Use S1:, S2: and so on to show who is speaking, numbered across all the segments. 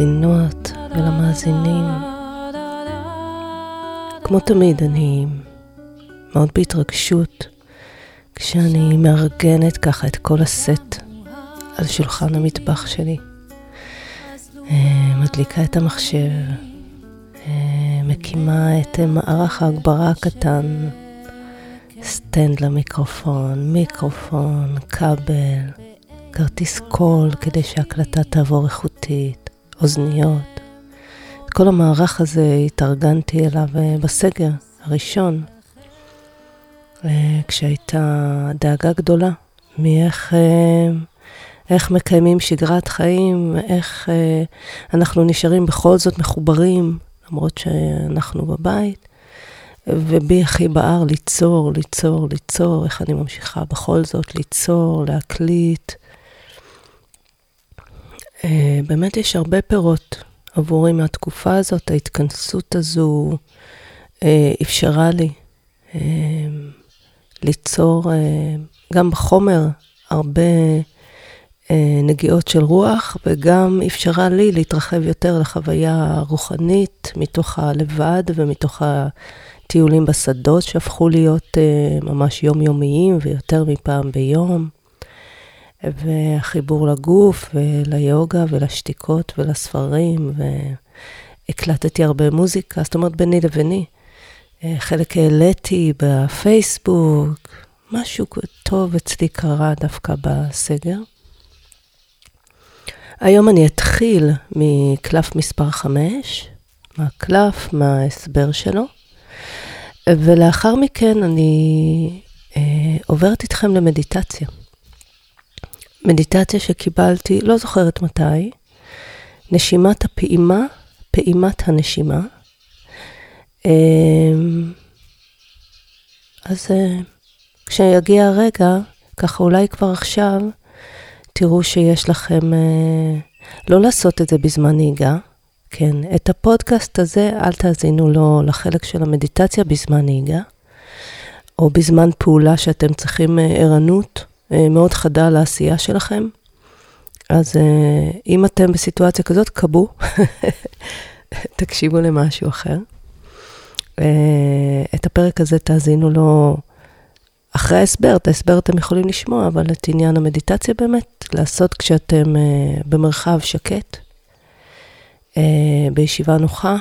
S1: למאזינות ולמאזינים. כמו תמיד, אני מאוד בהתרגשות כשאני מארגנת ככה את כל הסט על שולחן המטבח שלי. אה, מדליקה את המחשב, אה, מקימה את מערך ההגברה הקטן, סטנד למיקרופון, מיקרופון, כבל, כרטיס קול כדי שההקלטה תעבור איכותית, אוזניות. את כל המערך הזה התארגנתי אליו אה, בסגר הראשון, כשהייתה דאגה גדולה מאיך... איך מקיימים שגרת חיים, איך אה, אנחנו נשארים בכל זאת מחוברים, למרות שאנחנו בבית. ובי הכי בער ליצור, ליצור, ליצור, איך אני ממשיכה בכל זאת ליצור, להקליט. אה, באמת יש הרבה פירות עבורי מהתקופה הזאת, ההתכנסות הזו אה, אפשרה לי אה, ליצור גם בחומר הרבה נגיעות של רוח, וגם אפשרה לי להתרחב יותר לחוויה רוחנית מתוך הלבד ומתוך הטיולים בשדות שהפכו להיות ממש יומיומיים ויותר מפעם ביום. והחיבור לגוף וליוגה ולשתיקות ולספרים, והקלטתי הרבה מוזיקה, זאת אומרת ביני לביני. אה, חלק העליתי בפייסבוק, משהו טוב אצלי קרה דווקא בסגר. היום אני אתחיל מקלף מספר 5, מהקלף, מההסבר שלו, ולאחר מכן אני אה, עוברת איתכם למדיטציה. מדיטציה שקיבלתי, לא זוכרת מתי, נשימת הפעימה, פעימת הנשימה. אה, אז אה, כשיגיע הרגע, ככה אולי כבר עכשיו, תראו שיש לכם, אה, לא לעשות את זה בזמן נהיגה, כן, את הפודקאסט הזה, אל תאזינו לו לחלק של המדיטציה בזמן נהיגה, או בזמן פעולה שאתם צריכים אה, ערנות מאוד חדה לעשייה שלכם. אז אה, אם אתם בסיטואציה כזאת, קבו, תקשיבו למשהו אחר. אה, את הפרק הזה תאזינו לו אחרי ההסבר, את ההסבר אתם יכולים לשמוע, אבל את עניין המדיטציה באמת, לעשות כשאתם במרחב שקט, בישיבה נוחה,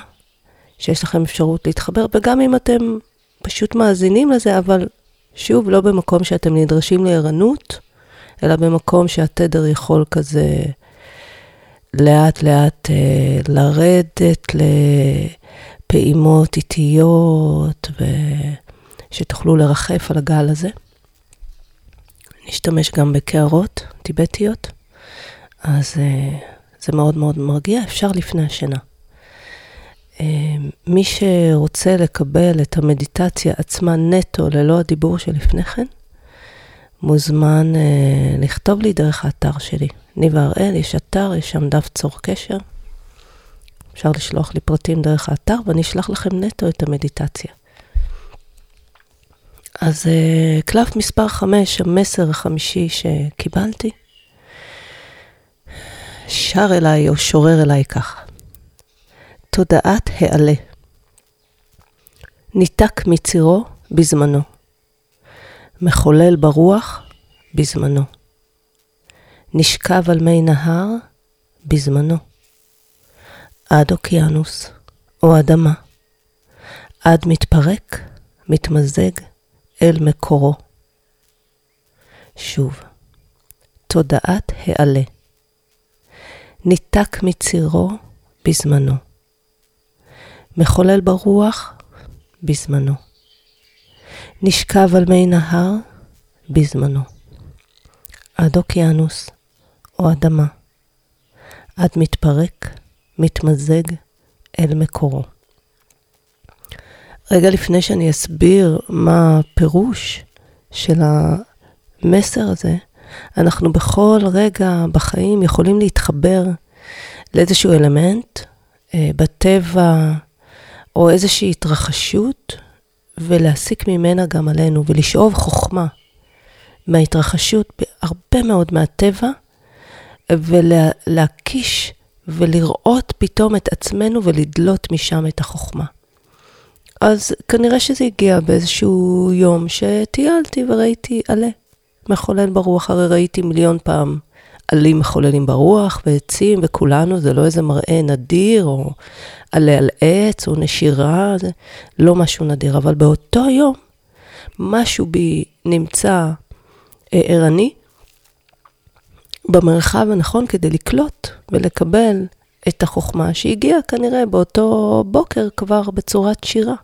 S1: שיש לכם אפשרות להתחבר, וגם אם אתם פשוט מאזינים לזה, אבל שוב, לא במקום שאתם נדרשים לערנות, אלא במקום שהתדר יכול כזה לאט לאט uh, לרדת לפעימות איטיות, ו... שתוכלו לרחף על הגל הזה. נשתמש גם בקערות טיבטיות, אז uh, זה מאוד מאוד מרגיע, אפשר לפני השינה. Uh, מי שרוצה לקבל את המדיטציה עצמה נטו, ללא הדיבור שלפני כן, מוזמן uh, לכתוב לי דרך האתר שלי. ניבה הראל, יש אתר, יש שם דף צור קשר. אפשר לשלוח לי פרטים דרך האתר ואני אשלח לכם נטו את המדיטציה. אז uh, קלף מספר 5, המסר החמישי שקיבלתי, שר אליי או שורר אליי כך: תודעת העלה. ניתק מצירו בזמנו. מחולל ברוח בזמנו. נשכב על מי נהר בזמנו. עד אוקיינוס או אדמה. עד מתפרק, מתמזג, אל מקורו. שוב, תודעת העלה. ניתק מצירו בזמנו. מחולל ברוח בזמנו. נשכב על מי נהר בזמנו. עד אוקיינוס או אדמה. עד מתפרק, מתמזג אל מקורו. רגע לפני שאני אסביר מה הפירוש של המסר הזה, אנחנו בכל רגע בחיים יכולים להתחבר לאיזשהו אלמנט אה, בטבע או איזושהי התרחשות ולהסיק ממנה גם עלינו ולשאוב חוכמה מההתרחשות בהרבה מאוד מהטבע ולהקיש ולראות פתאום את עצמנו ולדלות משם את החוכמה. אז כנראה שזה הגיע באיזשהו יום שטיילתי וראיתי עלה מחולל ברוח, הרי ראיתי מיליון פעם עלים מחוללים ברוח ועצים וכולנו, זה לא איזה מראה נדיר או עלה על עץ או נשירה, זה לא משהו נדיר, אבל באותו יום משהו בי נמצא אה, ערני במרחב הנכון כדי לקלוט ולקבל את החוכמה שהגיעה כנראה באותו בוקר כבר בצורת שירה.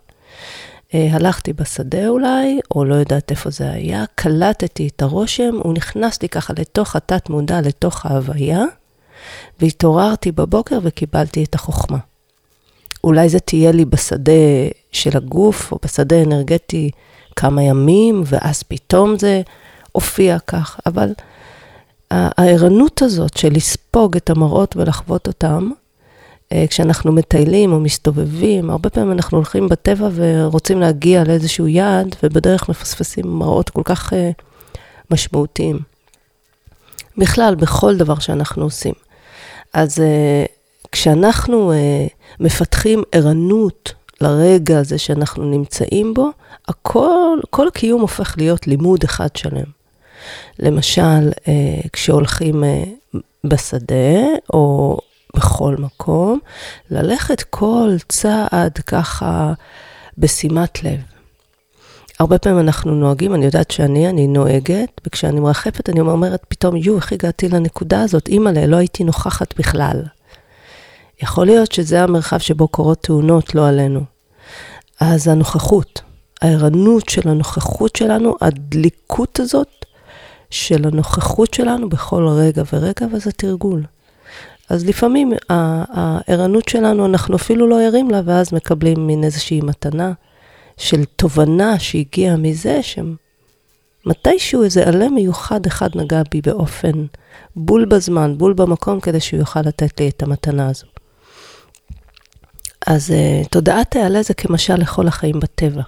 S1: אה, הלכתי בשדה אולי, או לא יודעת איפה זה היה, קלטתי את הרושם, הוא נכנס לי ככה לתוך התת מודע, לתוך ההוויה, והתעוררתי בבוקר וקיבלתי את החוכמה. אולי זה תהיה לי בשדה של הגוף, או בשדה אנרגטי כמה ימים, ואז פתאום זה הופיע כך, אבל הערנות הזאת של לספוג את המראות ולחוות אותם, אה, כשאנחנו מטיילים או מסתובבים, הרבה פעמים אנחנו הולכים בטבע ורוצים להגיע לאיזשהו יעד, ובדרך מפספסים מראות כל כך אה, משמעותיים. בכלל, בכל דבר שאנחנו עושים. אז אה, כשאנחנו מפתחים ערנות לרגע הזה שאנחנו נמצאים בו, הכל, כל הקיום הופך להיות לימוד אחד שלם. למשל, כשהולכים בשדה, או בכל מקום, ללכת כל צעד ככה בשימת לב. הרבה פעמים אנחנו נוהגים, אני יודעת שאני, אני נוהגת, וכשאני מרחפת אני אומרת פתאום, יו, איך הגעתי לנקודה הזאת? אימא'לה, לא הייתי נוכחת בכלל. יכול להיות שזה המרחב שבו קורות תאונות, לא עלינו. אז הנוכחות, הערנות של הנוכחות שלנו, הדליקות הזאת של הנוכחות שלנו בכל רגע ורגע, וזה תרגול. אז לפעמים הערנות שלנו, אנחנו אפילו לא ערים לה, ואז מקבלים מין איזושהי מתנה של תובנה שהגיעה מזה שמתישהו איזה עלה מיוחד אחד נגע בי באופן בול בזמן, בול במקום, כדי שהוא יוכל לתת לי את המתנה הזו. אז uh, תודעת העלה זה כמשל לכל החיים בטבע,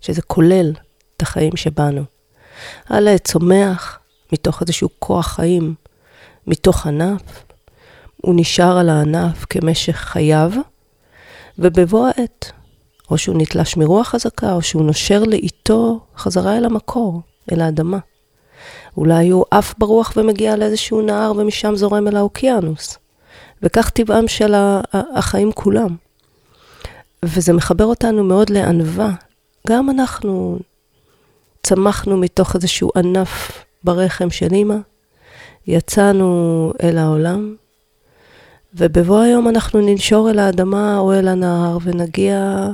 S1: שזה כולל את החיים שבאנו. העלה צומח מתוך איזשהו כוח חיים, מתוך ענף, הוא נשאר על הענף כמשך חייו, ובבוא העת, או שהוא נתלש מרוח חזקה, או שהוא נושר לאיתו חזרה אל המקור, אל האדמה. אולי הוא עף ברוח ומגיע לאיזשהו נהר ומשם זורם אל האוקיינוס. וכך טבעם של החיים כולם. וזה מחבר אותנו מאוד לענווה. גם אנחנו צמחנו מתוך איזשהו ענף ברחם של אימא, יצאנו אל העולם, ובבוא היום אנחנו ננשור אל האדמה או אל הנהר ונגיע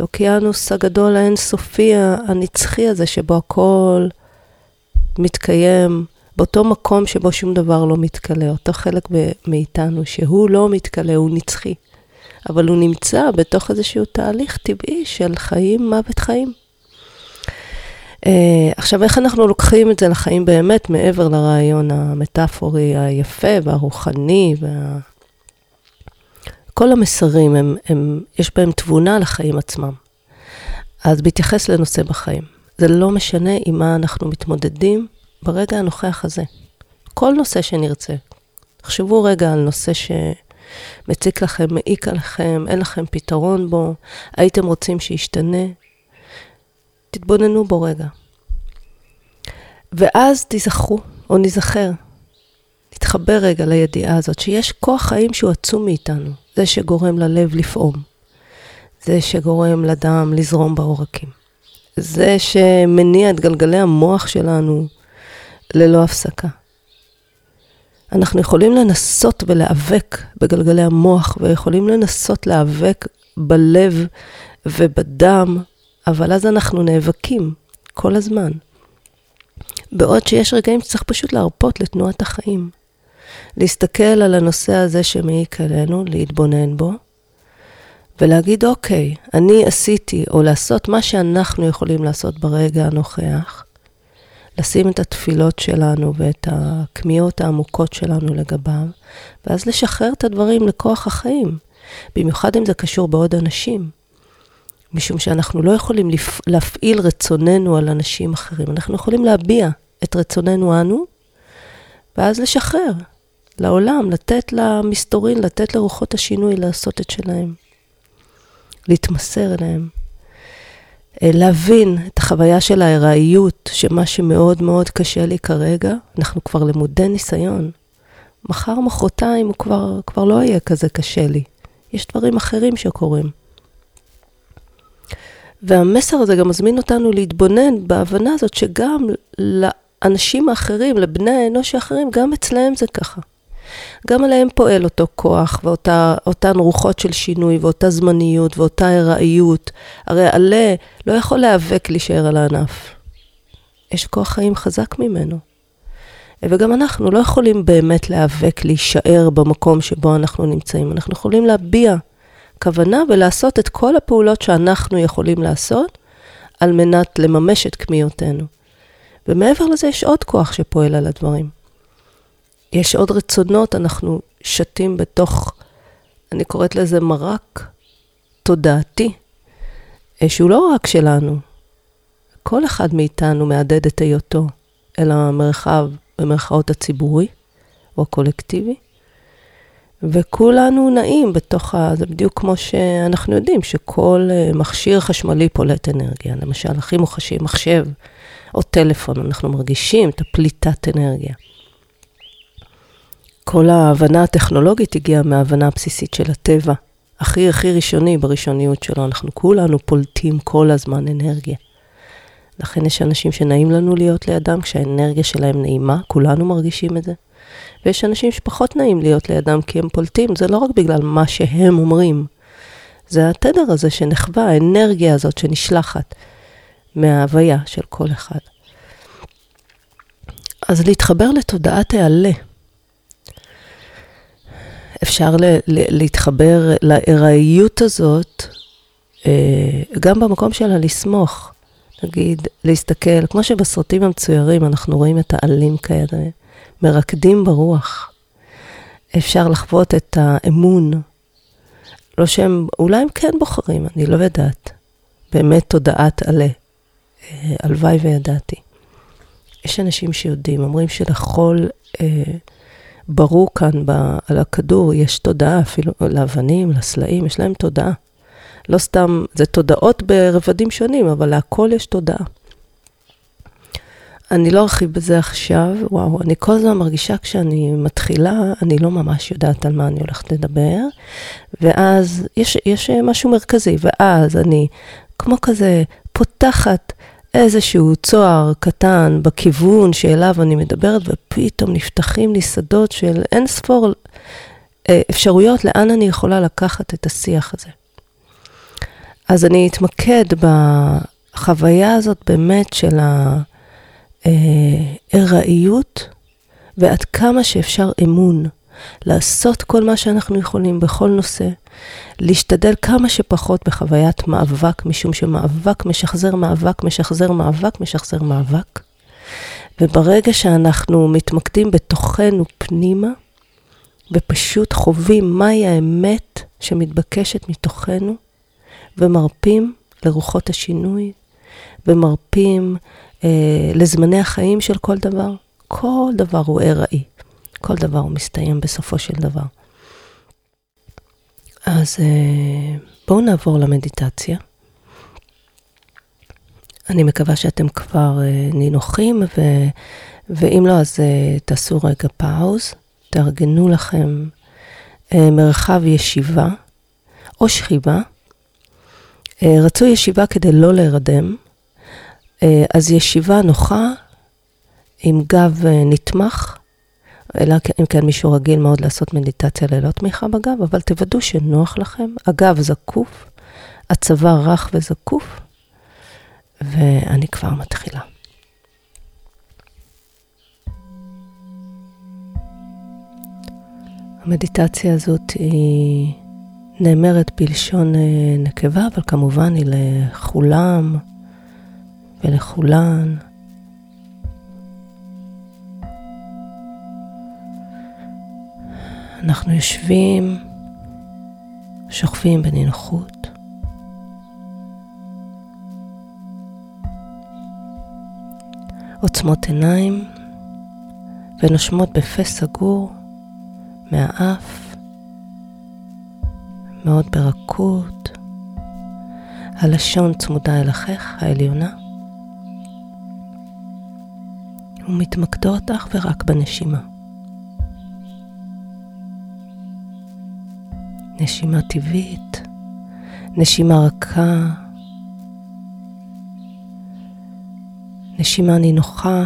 S1: לאוקיינוס הגדול האינסופי הנצחי הזה, שבו הכל מתקיים, באותו מקום שבו שום דבר לא מתכלה, אותו חלק מאיתנו, שהוא לא מתכלה, הוא נצחי. אבל הוא נמצא בתוך איזשהו תהליך טבעי של חיים, מוות חיים. Uh, עכשיו, איך אנחנו לוקחים את זה לחיים באמת, מעבר לרעיון המטאפורי היפה והרוחני, וה... כל המסרים, הם, הם, יש בהם תבונה לחיים עצמם. אז בהתייחס לנושא בחיים, זה לא משנה עם מה אנחנו מתמודדים ברגע הנוכח הזה. כל נושא שנרצה. תחשבו רגע על נושא שמציק לכם, מעיק עליכם, אין לכם פתרון בו, הייתם רוצים שישתנה, תתבוננו בו רגע. ואז תיזכרו, או ניזכר, נתחבר רגע לידיעה הזאת, שיש כוח חיים שהוא עצום מאיתנו. זה שגורם ללב לפעום. זה שגורם לדם לזרום בעורקים. זה שמניע את גלגלי המוח שלנו ללא הפסקה. אנחנו יכולים לנסות ולהיאבק בגלגלי המוח, ויכולים לנסות להיאבק בלב ובדם אבל אז אנחנו נאבקים כל הזמן. בעוד שיש רגעים שצריך פשוט להרפות לתנועת החיים. להסתכל על הנושא הזה שמעיק עלינו, להתבונן בו, ולהגיד, אוקיי, אני עשיתי, או לעשות מה שאנחנו יכולים לעשות ברגע הנוכח, לשים את התפילות שלנו ואת הכמיהות העמוקות שלנו לגביו, ואז לשחרר את הדברים לכוח החיים, במיוחד אם זה קשור בעוד אנשים. משום שאנחנו לא יכולים להפעיל רצוננו על אנשים אחרים, אנחנו יכולים להביע את רצוננו אנו, ואז לשחרר לעולם, לתת למסתורין, לתת לרוחות השינוי לעשות את שלהם. להתמסר אליהם. אה, להבין את החוויה של הארעיות, שמה שמאוד מאוד קשה לי כרגע, אנחנו כבר למודי ניסיון. מחר, מחרתיים, הוא כבר, כבר לא יהיה כזה קשה לי. יש דברים אחרים שקורים. והמסר הזה גם מזמין אותנו להתבונן בהבנה הזאת שגם לאנשים האחרים, לבני האנוש האחרים, גם אצלהם זה ככה. גם עליהם פועל אותו כוח ואותן רוחות של שינוי ואותה זמניות ואותה ארעיות. הרי עלה לא יכול להיאבק להישאר על הענף. יש כוח חיים חזק ממנו. וגם אנחנו לא יכולים באמת להיאבק להישאר במקום שבו אנחנו נמצאים. אנחנו יכולים להביע כוונה ולעשות את כל הפעולות שאנחנו יכולים לעשות על מנת לממש את כמיותינו. ומעבר לזה יש עוד כוח שפועל על הדברים. יש עוד רצונות, אנחנו שתים בתוך, אני קוראת לזה מרק תודעתי, אה, שהוא לא רק שלנו, כל אחד מאיתנו מהדהד את היותו אל המרחב, במרכאות הציבורי או הקולקטיבי, וכולנו נעים בתוך ה... זה בדיוק כמו שאנחנו יודעים, שכל אה, מכשיר חשמלי פולט אנרגיה. למשל, הכי מוחשי, מחשב או טלפון, אנחנו מרגישים את הפליטת אנרגיה. כל ההבנה הטכנולוגית הגיעה מההבנה הבסיסית של הטבע. הכי הכי ראשוני בראשוניות שלו, אנחנו כולנו פולטים כל הזמן אנרגיה. לכן יש אנשים שנעים לנו להיות לידם כשהאנרגיה שלהם נעימה, כולנו מרגישים את זה. ויש אנשים שפחות נעים להיות לידם כי הם פולטים, זה לא רק בגלל מה שהם אומרים. זה התדר הזה שנחווה, האנרגיה הזאת שנשלחת מההוויה של כל אחד. אז להתחבר לתודעת העלה. אפשר ל- ל- להתחבר לארעיות הזאת, אה, גם במקום שלה לסמוך. נגיד, להסתכל, כמו שבסרטים המצוירים אנחנו רואים את העלים כאלה, מרקדים ברוח. אפשר לחוות את האמון. לא שהם, אולי הם כן בוחרים, אני לא יודעת. באמת תודעת עלה. אה, הלוואי וידעתי. יש אנשים שיודעים, אומרים שלכל אה, ברור כאן ב, על הכדור יש תודעה, אפילו לאבנים, לסלעים, יש להם תודעה. לא סתם, זה תודעות ברבדים שונים, אבל להכל יש תודעה. אני לא ארחיב בזה עכשיו, וואו, אני כל הזמן מרגישה כשאני מתחילה, אני לא ממש יודעת על מה אני הולכת לדבר, ואז יש, יש משהו מרכזי, ואז אני כמו כזה פותחת איזשהו צוהר קטן בכיוון שאליו אני מדברת, ופתאום נפתחים לי שדות של אין ספור אה, אפשרויות לאן אני יכולה לקחת את השיח הזה. אז אני אתמקד בחוויה הזאת באמת של הארעיות, ועד כמה שאפשר אמון. לעשות כל מה שאנחנו יכולים בכל נושא, להשתדל כמה שפחות בחוויית מאבק, משום שמאבק משחזר מאבק, משחזר מאבק, משחזר מאבק. וברגע שאנחנו מתמקדים בתוכנו פנימה, ופשוט חווים מהי האמת שמתבקשת מתוכנו, ומרפים לרוחות השינוי, ומרפים אה, לזמני החיים של כל דבר, כל דבר הוא ארעי. כל דבר הוא מסתיים בסופו של דבר. אז אה, בואו נעבור למדיטציה. אני מקווה שאתם כבר אה, נינוחים, ו, ואם לא, אז אה, תעשו רגע פאוז, תארגנו לכם מרחב ישיבה או שכיבה. רצו ישיבה כדי לא להירדם, אז ישיבה נוחה עם גב נתמך אלא אם כן מישהו רגיל מאוד לעשות מדיטציה ללא תמיכה בגב, אבל תוודאו שנוח לכם, הגב זקוף, הצוואר רך וזקוף, ואני כבר מתחילה. המדיטציה הזאת היא נאמרת בלשון אה, נקבה, אבל כמובן היא לכולם ולכולן. אנחנו יושבים, שוכבים בנינוחות. עוצמות עיניים ונושמות בפה סגור מהאף, מאוד ברכות. הלשון צמודה אל החך העליונה, ומתמקדות אך ורק בנשימה. נשימה טבעית, נשימה רכה, נשימה נינוחה,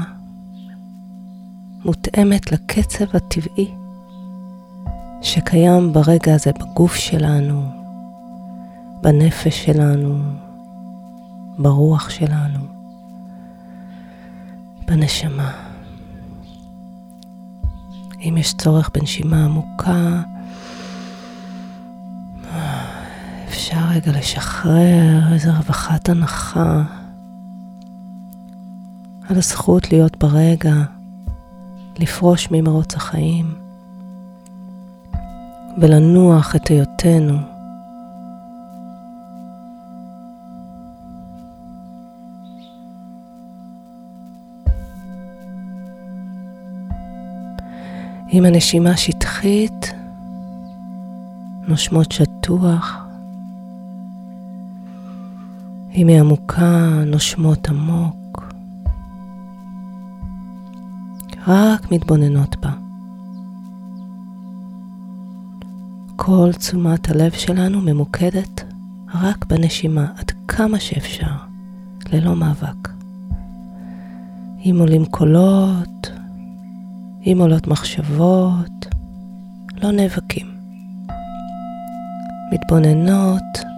S1: מותאמת לקצב הטבעי שקיים ברגע הזה בגוף שלנו, בנפש שלנו, ברוח שלנו, בנשמה. אם יש צורך בנשימה עמוקה, אפשר רגע לשחרר איזה רווחת הנחה על הזכות להיות ברגע, לפרוש ממרוץ החיים ולנוח את היותנו. עם הנשימה שטחית, נושמות שטוח. אם היא עמוקה, נושמות עמוק. רק מתבוננות בה. כל תשומת הלב שלנו ממוקדת רק בנשימה עד כמה שאפשר, ללא מאבק. אם עולים קולות, אם עולות מחשבות, לא נאבקים. מתבוננות,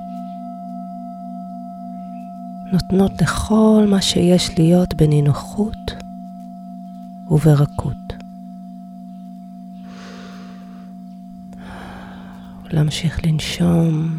S1: נותנות לכל מה שיש להיות בנינוחות וברכות. להמשיך לנשום.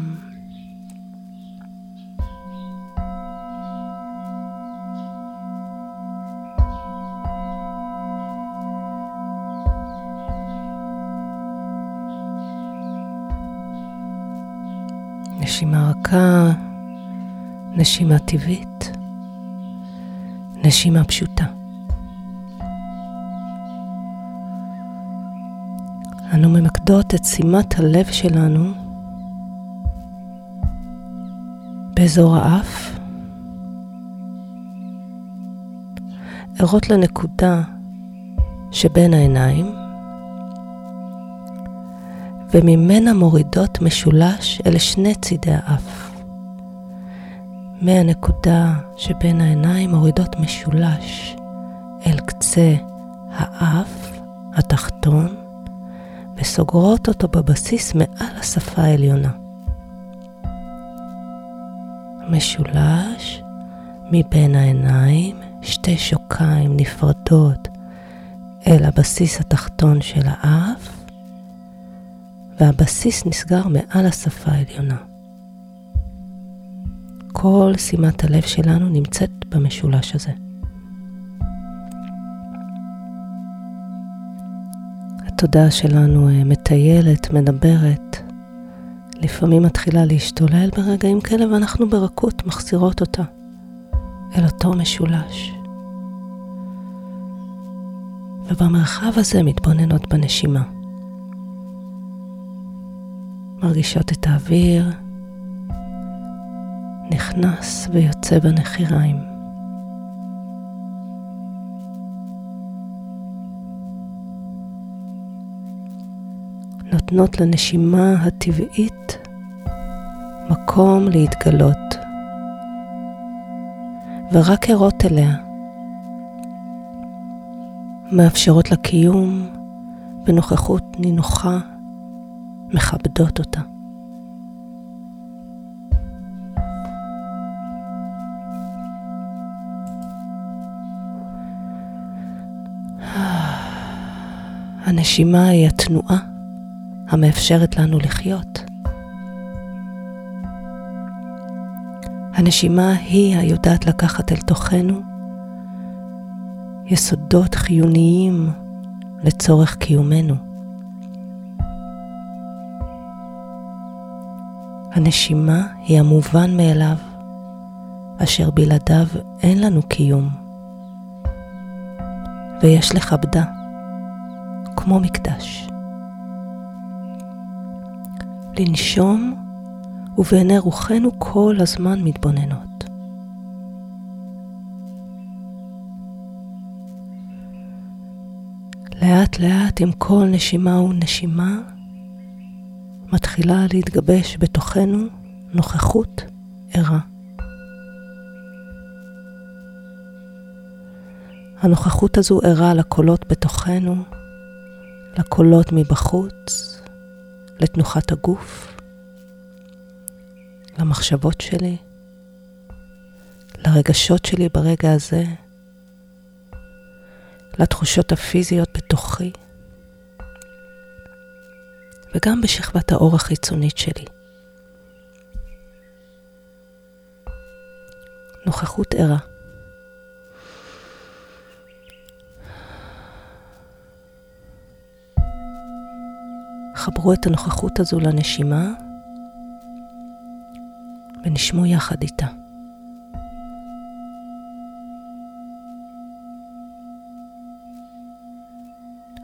S1: נשימה רכה, נשימה טבעית, נשימה פשוטה. אנו ממקדות את שימת הלב שלנו באזור האף, ערות לנקודה שבין העיניים, וממנה מורידות משולש אל שני צידי האף. מהנקודה שבין העיניים מורידות משולש אל קצה האף התחתון, וסוגרות אותו בבסיס מעל השפה העליונה. משולש מבין העיניים, שתי שוקיים נפרדות אל הבסיס התחתון של האף, והבסיס נסגר מעל השפה העליונה. כל שימת הלב שלנו נמצאת במשולש הזה. התודעה שלנו אה, מטיילת, מדברת, לפעמים מתחילה להשתולל ברגעים כאלה ואנחנו ברכות מחזירות אותה אל אותו משולש. ובמרחב הזה מתבוננות בנשימה. מרגישות את האוויר נכנס ויוצא בנחיריים. נותנות לנשימה הטבעית מקום להתגלות, ורק ערות אליה, מאפשרות לה קיום בנוכחות נינוחה, מכבדות אותה. הנשימה היא התנועה המאפשרת לנו לחיות. הנשימה היא היודעת לקחת אל תוכנו יסודות חיוניים לצורך קיומנו. הנשימה היא המובן מאליו, אשר בלעדיו אין לנו קיום, ויש לכבדה. כמו מקדש. לנשום ובעיני רוחנו כל הזמן מתבוננות. לאט לאט עם כל נשימה ונשימה מתחילה להתגבש בתוכנו נוכחות ערה. הנוכחות הזו ערה לקולות בתוכנו, לקולות מבחוץ, לתנוחת הגוף, למחשבות שלי, לרגשות שלי ברגע הזה, לתחושות הפיזיות בתוכי, וגם בשכבת האור החיצונית שלי. נוכחות ערה. חברו את הנוכחות הזו לנשימה ונשמו יחד איתה.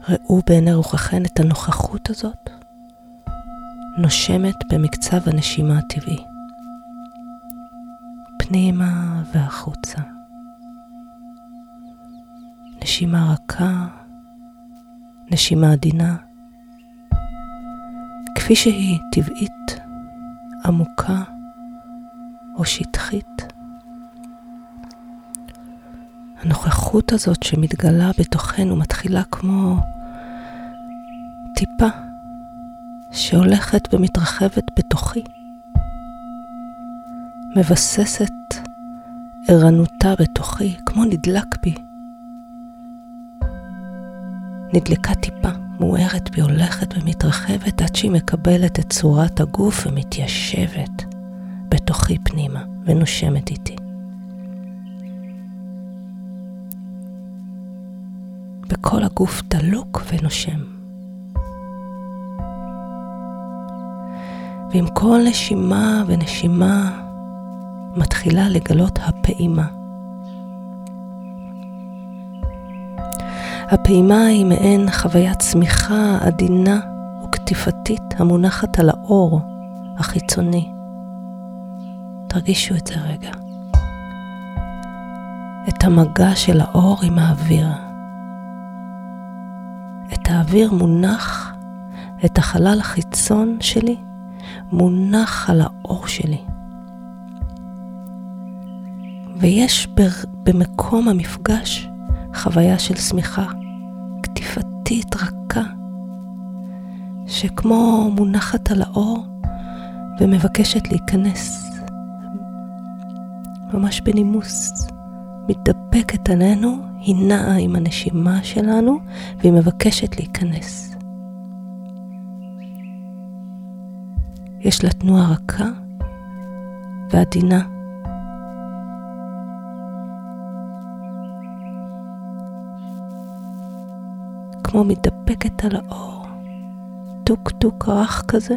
S1: ראו בעיני רוחכן את הנוכחות הזאת נושמת במקצב הנשימה הטבעי, פנימה והחוצה. נשימה רכה, נשימה עדינה. כפי שהיא טבעית, עמוקה או שטחית. הנוכחות הזאת שמתגלה בתוכנו מתחילה כמו טיפה שהולכת ומתרחבת בתוכי, מבססת ערנותה בתוכי, כמו נדלק בי. נדלקה טיפה. מוארת בי הולכת ומתרחבת עד שהיא מקבלת את צורת הגוף ומתיישבת בתוכי פנימה ונושמת איתי. וכל הגוף דלוק ונושם. ועם כל נשימה ונשימה מתחילה לגלות הפעימה. הפעימה היא מעין חוויית צמיחה עדינה וקטיפתית המונחת על האור החיצוני. תרגישו את זה רגע. את המגע של האור עם האוויר. את האוויר מונח, את החלל החיצון שלי מונח על האור שלי. ויש במקום המפגש חוויה של שמיכה. קטיפתית רכה, שכמו מונחת על האור ומבקשת להיכנס. ממש בנימוס, מתדפקת עלינו, היא נעה עם הנשימה שלנו והיא מבקשת להיכנס. יש לה תנועה רכה ועדינה. כמו מתדפקת על האור, טוק טוק רך כזה,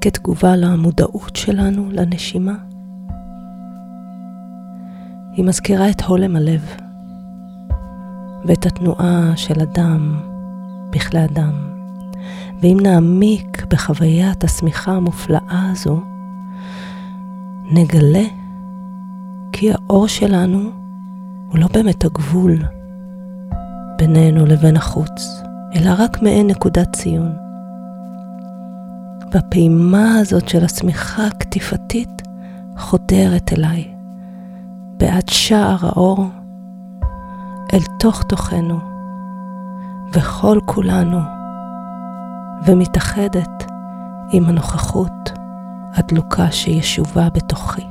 S1: כתגובה למודעות שלנו לנשימה. היא מזכירה את הולם הלב ואת התנועה של הדם בכלי הדם. ואם נעמיק בחוויית השמיכה המופלאה הזו, נגלה כי האור שלנו הוא לא באמת הגבול בינינו לבין החוץ, אלא רק מעין נקודת ציון. והפעימה הזאת של השמיכה הקטיפתית חודרת אליי, בעד שער האור, אל תוך תוכנו, וכל כולנו, ומתאחדת עם הנוכחות הדלוקה שישובה בתוכי.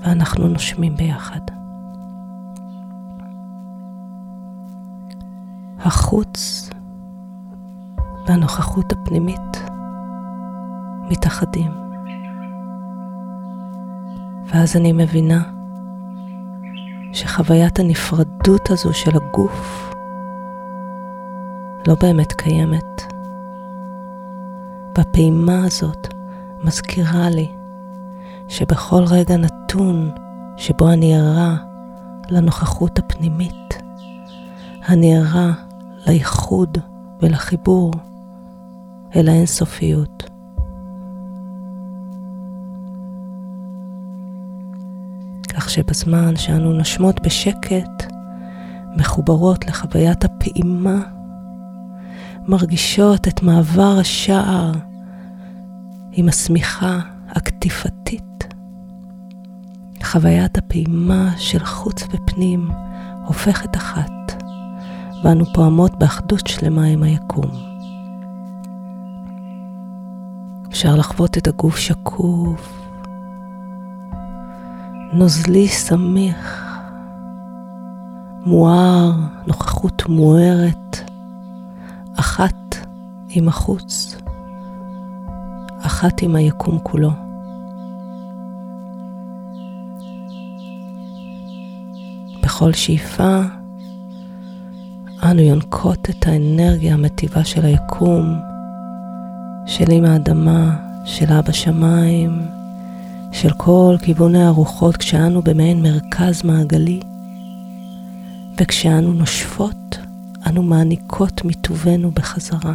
S1: ואנחנו נושמים ביחד. החוץ והנוכחות הפנימית מתאחדים. ואז אני מבינה שחוויית הנפרדות הזו של הגוף לא באמת קיימת. והפעימה הזאת מזכירה לי שבכל רגע נתון שבו אני ערה לנוכחות הפנימית, אני ערה לייחוד ולחיבור אל האינסופיות. כך שבזמן שאנו נושמות בשקט, מחוברות לחוויית הפעימה, מרגישות את מעבר השער עם השמיכה הקטיפתית. חוויית הפעימה של חוץ ופנים הופכת אחת, ואנו פועמות באחדות שלמה עם היקום. אפשר לחוות את הגוף שקוף, נוזלי סמיך, מואר, נוכחות מוארת, אחת עם החוץ, אחת עם היקום כולו. בכל שאיפה אנו יונקות את האנרגיה המטיבה של היקום, של עם האדמה, של אבא שמיים, של כל כיווני הרוחות כשאנו במעין מרכז מעגלי. וכשאנו נושפות, אנו מעניקות מטובנו בחזרה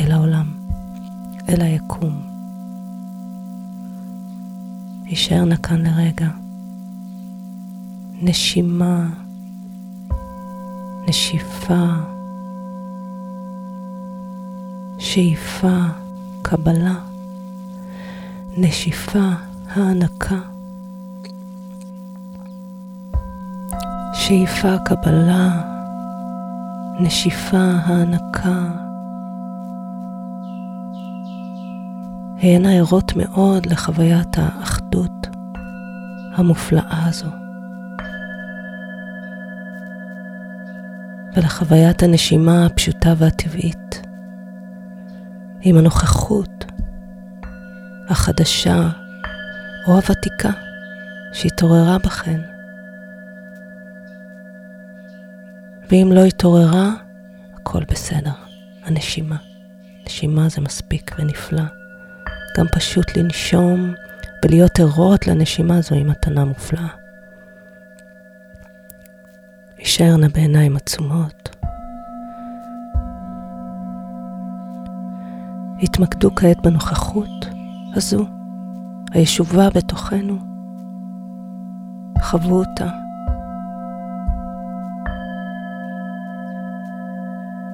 S1: אל העולם, אל היקום. הישאר נא כאן לרגע. נשימה, נשיפה, שאיפה, קבלה, נשיפה, הענקה. שאיפה, קבלה, נשיפה, הענקה. הן ערות מאוד לחוויית האחדות המופלאה הזו. ולחוויית הנשימה הפשוטה והטבעית, עם הנוכחות החדשה או הוותיקה שהתעוררה בכן. ואם לא התעוררה, הכל בסדר. הנשימה. נשימה זה מספיק ונפלא. גם פשוט לנשום ולהיות ערות לנשימה זוהי מתנה מופלאה. הישאר נא בעיניים עצומות. התמקדו כעת בנוכחות הזו, הישובה בתוכנו. חוו אותה.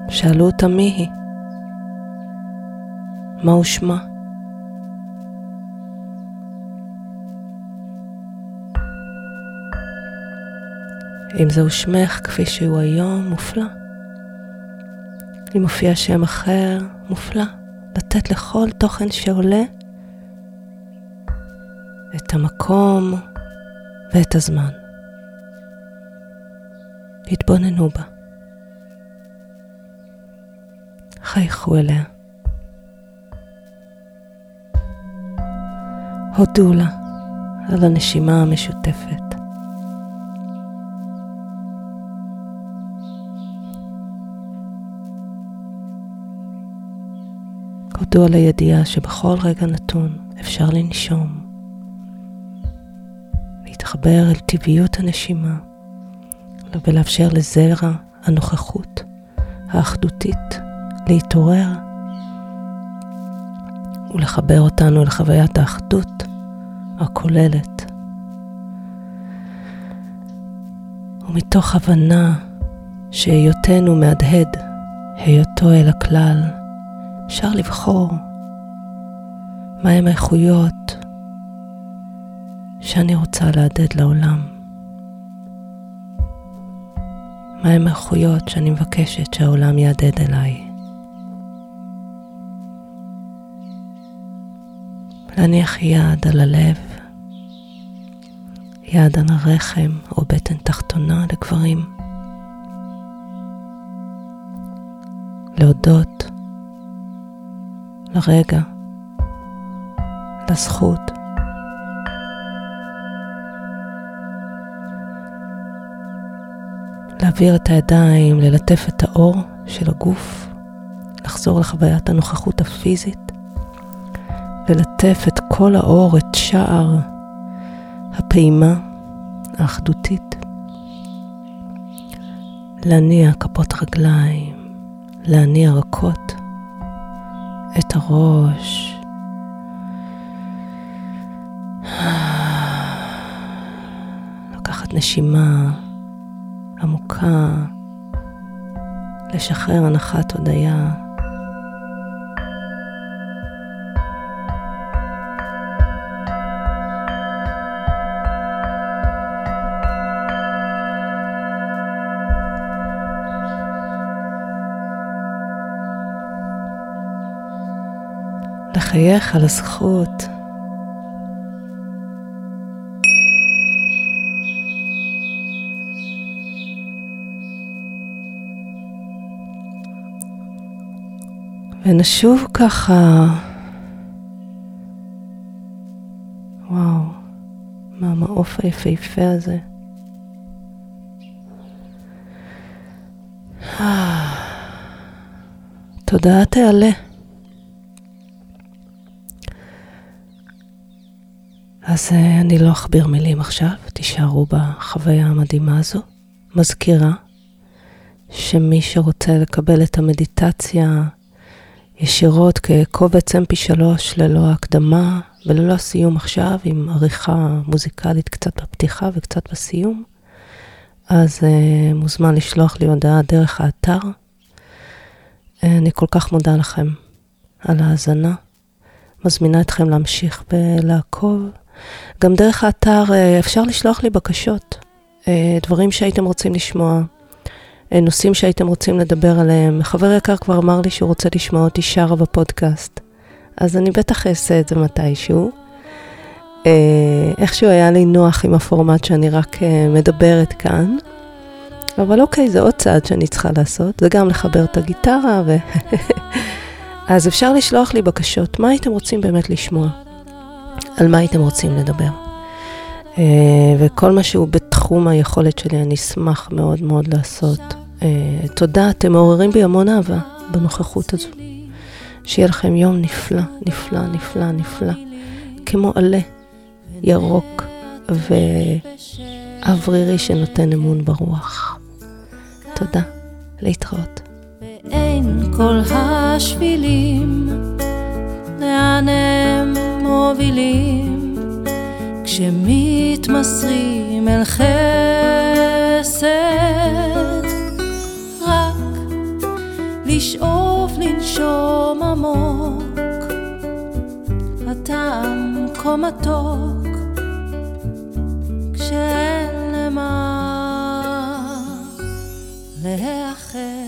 S1: שאלו אותה מי היא, מהו שמה. אם זהו שמך כפי שהוא היום, מופלא. אם מופיע שם אחר, מופלא. לתת לכל תוכן שעולה את המקום ואת הזמן. התבוננו בה. חייכו אליה. הודו לה על הנשימה המשותפת. הודו על הידיעה שבכל רגע נתון אפשר לנשום, להתחבר אל טבעיות הנשימה ולאפשר לזרע הנוכחות האחדותית להתעורר ולחבר אותנו לחוויית האחדות הכוללת. ומתוך הבנה שהיותנו מהדהד היותו אל הכלל, אפשר לבחור מהם האיכויות שאני רוצה להדהד לעולם. מהם האיכויות שאני מבקשת שהעולם יהדהד אליי. להניח יד על הלב, יד על הרחם או בטן תחתונה לגברים. להודות לרגע, לזכות. להעביר את הידיים, ללטף את האור של הגוף, לחזור לחוויית הנוכחות הפיזית. ללטף את כל האור, את שער הפעימה האחדותית. להניע כפות רגליים, להניע רכות את הראש. לקחת נשימה עמוקה, לשחרר הנחת הודיה. לחייך על הזכות ונשוב ככה, וואו, מהמעוף היפהפה הזה. תודעה תעלה. אז אה, אני לא אכביר מילים עכשיו, תישארו בחוויה המדהימה הזו. מזכירה שמי שרוצה לקבל את המדיטציה ישירות כקובץ mp3 ללא הקדמה וללא הסיום עכשיו, עם עריכה מוזיקלית קצת בפתיחה וקצת בסיום, אז uh, מוזמן לשלוח לי הודעה דרך האתר. Uh, אני כל כך מודה לכם על ההאזנה. מזמינה אתכם להמשיך ולעקוב. גם דרך האתר uh, אפשר לשלוח לי בקשות, uh, דברים שהייתם רוצים לשמוע. אה, נושאים שהייתם רוצים לדבר עליהם. חבר יקר כבר אמר לי שהוא רוצה לשמוע אותי שרה בפודקאסט, אז אני בטח אעשה את זה מתישהו. אה, איכשהו היה לי נוח עם הפורמט שאני רק אה, מדברת כאן, אבל אוקיי, זה עוד צעד שאני צריכה לעשות, זה גם לחבר את הגיטרה ו... אז אפשר לשלוח לי בקשות, מה הייתם רוצים באמת לשמוע? על מה הייתם רוצים לדבר? וכל מה שהוא בתחום היכולת שלי, אני אשמח מאוד מאוד לעשות. אה, תודה, אתם מעוררים בי המון אהבה בנוכחות הזו. שיהיה לכם יום נפלא, נפלא, נפלא, נפלא, כמו עלה ירוק ואוורירי שנותן אמון ברוח. תודה, להתראות. ואין כל השבילים, לאן הם מובילים, כשמתמסרים אל חסד. לשאוף לנשום עמוק, הטעם כה מתוק, כשאין למה להיאחז.